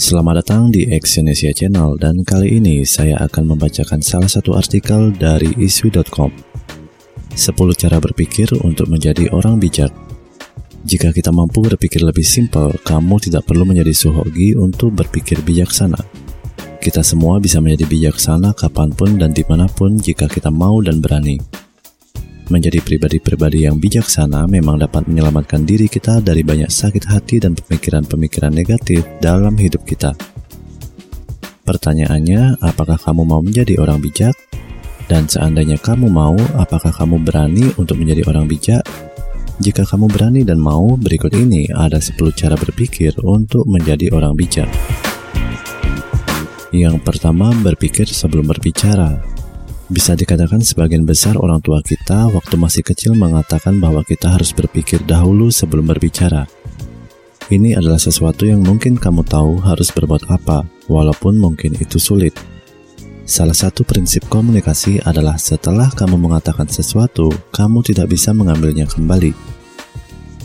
Selamat datang di Exyonesia Channel dan kali ini saya akan membacakan salah satu artikel dari isu.com 10 cara berpikir untuk menjadi orang bijak. Jika kita mampu berpikir lebih simpel, kamu tidak perlu menjadi suhogi untuk berpikir bijaksana. Kita semua bisa menjadi bijaksana kapan pun dan di mana pun jika kita mau dan berani Menjadi pribadi-pribadi yang bijaksana memang dapat menyelamatkan diri kita dari banyak sakit hati dan pemikiran-pemikiran negatif dalam hidup kita. Pertanyaannya, apakah kamu mau menjadi orang bijak? Dan seandainya kamu mau, apakah kamu berani untuk menjadi orang bijak? Jika kamu berani dan mau, berikut ini ada 10 cara berpikir untuk menjadi orang bijak. Yang pertama, berpikir sebelum berbicara. Bisa dikatakan sebagian besar orang tua kita waktu masih kecil mengatakan bahwa kita harus berpikir dahulu sebelum berbicara. Ini adalah sesuatu yang mungkin kamu tahu harus berbuat apa, walaupun mungkin itu sulit. Salah satu prinsip komunikasi adalah setelah kamu mengatakan sesuatu, kamu tidak bisa mengambilnya kembali.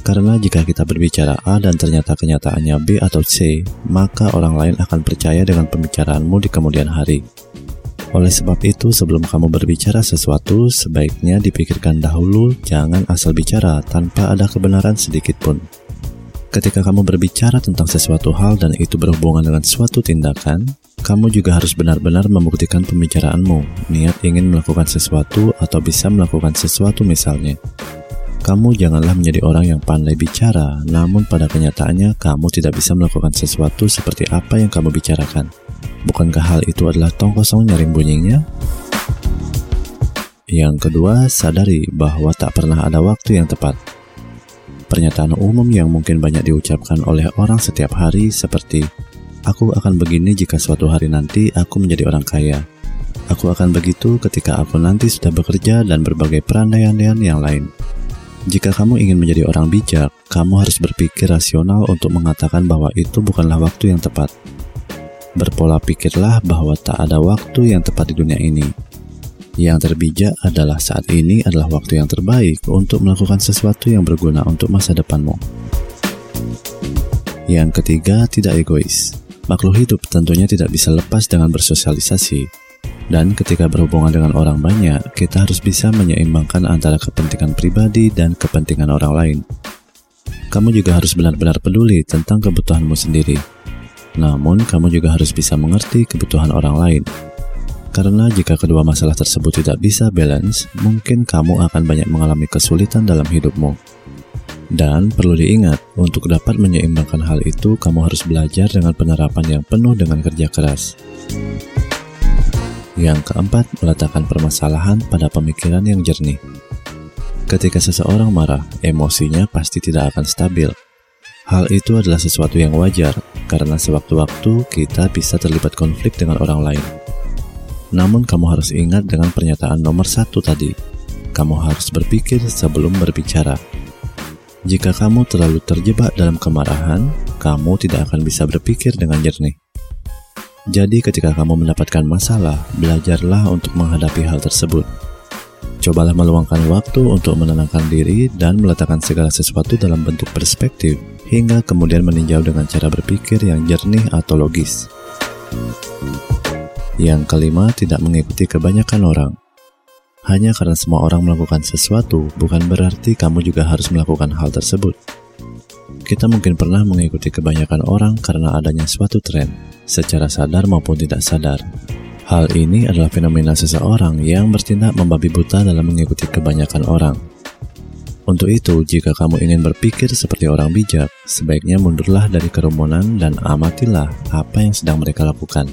Karena jika kita berbicara A dan ternyata kenyataannya B atau C, maka orang lain akan percaya dengan pembicaraanmu di kemudian hari. Oleh sebab itu, sebelum kamu berbicara sesuatu, sebaiknya dipikirkan dahulu, jangan asal bicara tanpa ada kebenaran sedikit pun. Ketika kamu berbicara tentang sesuatu hal dan itu berhubungan dengan suatu tindakan, kamu juga harus benar-benar membuktikan pembicaraanmu, niat ingin melakukan sesuatu atau bisa melakukan sesuatu misalnya. Kamu janganlah menjadi orang yang pandai bicara, namun pada kenyataannya kamu tidak bisa melakukan sesuatu seperti apa yang kamu bicarakan. Bukankah hal itu adalah tong kosong nyaring bunyinya? Yang kedua, sadari bahwa tak pernah ada waktu yang tepat. Pernyataan umum yang mungkin banyak diucapkan oleh orang setiap hari seperti Aku akan begini jika suatu hari nanti aku menjadi orang kaya. Aku akan begitu ketika aku nanti sudah bekerja dan berbagai perandaian-andaian yang lain. Jika kamu ingin menjadi orang bijak, kamu harus berpikir rasional untuk mengatakan bahwa itu bukanlah waktu yang tepat. Berpola pikirlah bahwa tak ada waktu yang tepat di dunia ini. Yang terbijak adalah saat ini adalah waktu yang terbaik untuk melakukan sesuatu yang berguna untuk masa depanmu. Yang ketiga, tidak egois. Makhluk hidup tentunya tidak bisa lepas dengan bersosialisasi. Dan ketika berhubungan dengan orang banyak, kita harus bisa menyeimbangkan antara kepentingan pribadi dan kepentingan orang lain. Kamu juga harus benar-benar peduli tentang kebutuhanmu sendiri namun, kamu juga harus bisa mengerti kebutuhan orang lain. Karena jika kedua masalah tersebut tidak bisa balance, mungkin kamu akan banyak mengalami kesulitan dalam hidupmu. Dan perlu diingat, untuk dapat menyeimbangkan hal itu, kamu harus belajar dengan penerapan yang penuh dengan kerja keras. Yang keempat, meletakkan permasalahan pada pemikiran yang jernih. Ketika seseorang marah, emosinya pasti tidak akan stabil. Hal itu adalah sesuatu yang wajar, karena sewaktu-waktu kita bisa terlibat konflik dengan orang lain. Namun kamu harus ingat dengan pernyataan nomor satu tadi, kamu harus berpikir sebelum berbicara. Jika kamu terlalu terjebak dalam kemarahan, kamu tidak akan bisa berpikir dengan jernih. Jadi ketika kamu mendapatkan masalah, belajarlah untuk menghadapi hal tersebut. Cobalah meluangkan waktu untuk menenangkan diri dan meletakkan segala sesuatu dalam bentuk perspektif hingga kemudian meninjau dengan cara berpikir yang jernih atau logis. Yang kelima, tidak mengikuti kebanyakan orang. Hanya karena semua orang melakukan sesuatu, bukan berarti kamu juga harus melakukan hal tersebut. Kita mungkin pernah mengikuti kebanyakan orang karena adanya suatu tren, secara sadar maupun tidak sadar. Hal ini adalah fenomena seseorang yang bertindak membabi buta dalam mengikuti kebanyakan orang. Untuk itu, jika kamu ingin berpikir seperti orang bijak, sebaiknya mundurlah dari kerumunan dan amatilah apa yang sedang mereka lakukan.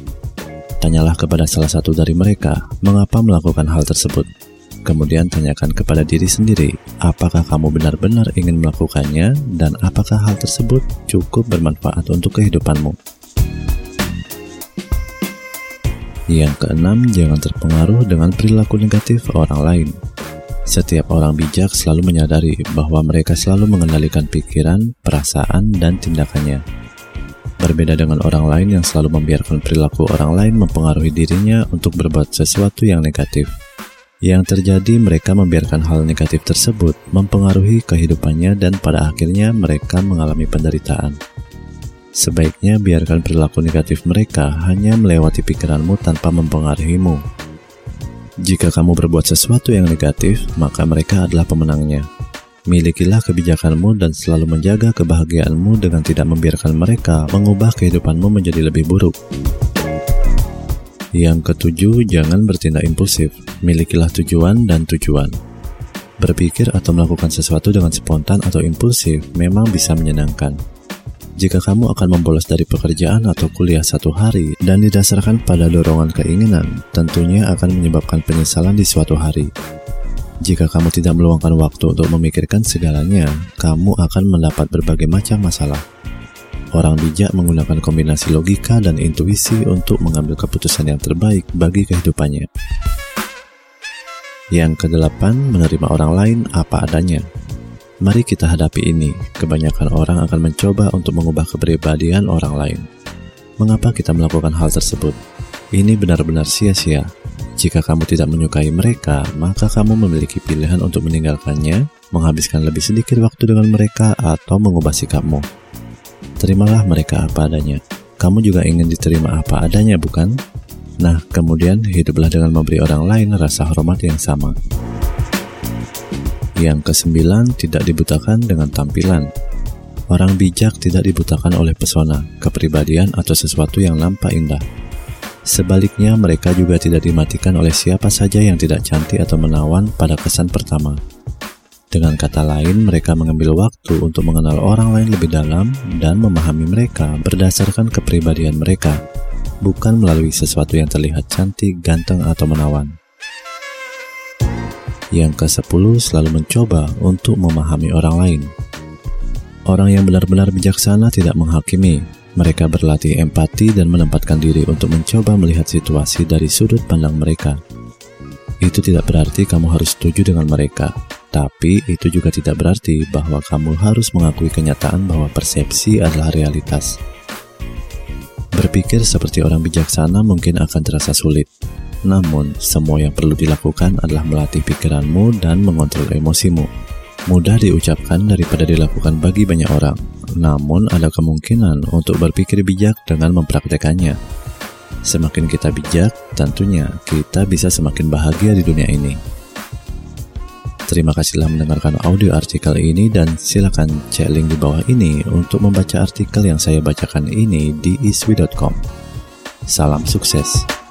Tanyalah kepada salah satu dari mereka, mengapa melakukan hal tersebut. Kemudian tanyakan kepada diri sendiri, apakah kamu benar-benar ingin melakukannya dan apakah hal tersebut cukup bermanfaat untuk kehidupanmu. Yang keenam, jangan terpengaruh dengan perilaku negatif orang lain. Setiap orang bijak selalu menyadari bahwa mereka selalu mengendalikan pikiran, perasaan, dan tindakannya. Berbeda dengan orang lain yang selalu membiarkan perilaku orang lain mempengaruhi dirinya untuk berbuat sesuatu yang negatif. Yang terjadi, mereka membiarkan hal negatif tersebut mempengaruhi kehidupannya, dan pada akhirnya mereka mengalami penderitaan. Sebaiknya biarkan perilaku negatif mereka hanya melewati pikiranmu tanpa mempengaruhimu. Jika kamu berbuat sesuatu yang negatif, maka mereka adalah pemenangnya. Milikilah kebijakanmu dan selalu menjaga kebahagiaanmu dengan tidak membiarkan mereka mengubah kehidupanmu menjadi lebih buruk. Yang ketujuh, jangan bertindak impulsif. Milikilah tujuan dan tujuan. Berpikir atau melakukan sesuatu dengan spontan atau impulsif memang bisa menyenangkan jika kamu akan membolos dari pekerjaan atau kuliah satu hari dan didasarkan pada dorongan keinginan, tentunya akan menyebabkan penyesalan di suatu hari. Jika kamu tidak meluangkan waktu untuk memikirkan segalanya, kamu akan mendapat berbagai macam masalah. Orang bijak menggunakan kombinasi logika dan intuisi untuk mengambil keputusan yang terbaik bagi kehidupannya. Yang kedelapan, menerima orang lain apa adanya. Mari kita hadapi ini. Kebanyakan orang akan mencoba untuk mengubah kepribadian orang lain. Mengapa kita melakukan hal tersebut? Ini benar-benar sia-sia. Jika kamu tidak menyukai mereka, maka kamu memiliki pilihan untuk meninggalkannya, menghabiskan lebih sedikit waktu dengan mereka, atau mengubah sikapmu. Terimalah mereka apa adanya. Kamu juga ingin diterima apa adanya, bukan? Nah, kemudian hiduplah dengan memberi orang lain rasa hormat yang sama. Yang kesembilan, tidak dibutakan dengan tampilan. Orang bijak tidak dibutakan oleh pesona, kepribadian, atau sesuatu yang nampak indah. Sebaliknya, mereka juga tidak dimatikan oleh siapa saja yang tidak cantik atau menawan pada kesan pertama. Dengan kata lain, mereka mengambil waktu untuk mengenal orang lain lebih dalam dan memahami mereka berdasarkan kepribadian mereka, bukan melalui sesuatu yang terlihat cantik, ganteng, atau menawan. Yang ke-10 selalu mencoba untuk memahami orang lain. Orang yang benar-benar bijaksana tidak menghakimi. Mereka berlatih empati dan menempatkan diri untuk mencoba melihat situasi dari sudut pandang mereka. Itu tidak berarti kamu harus setuju dengan mereka, tapi itu juga tidak berarti bahwa kamu harus mengakui kenyataan bahwa persepsi adalah realitas. Berpikir seperti orang bijaksana mungkin akan terasa sulit, namun, semua yang perlu dilakukan adalah melatih pikiranmu dan mengontrol emosimu. Mudah diucapkan daripada dilakukan bagi banyak orang, namun ada kemungkinan untuk berpikir bijak dengan mempraktekannya. Semakin kita bijak, tentunya kita bisa semakin bahagia di dunia ini. Terima kasih telah mendengarkan audio artikel ini dan silakan cek link di bawah ini untuk membaca artikel yang saya bacakan ini di iswi.com. Salam sukses.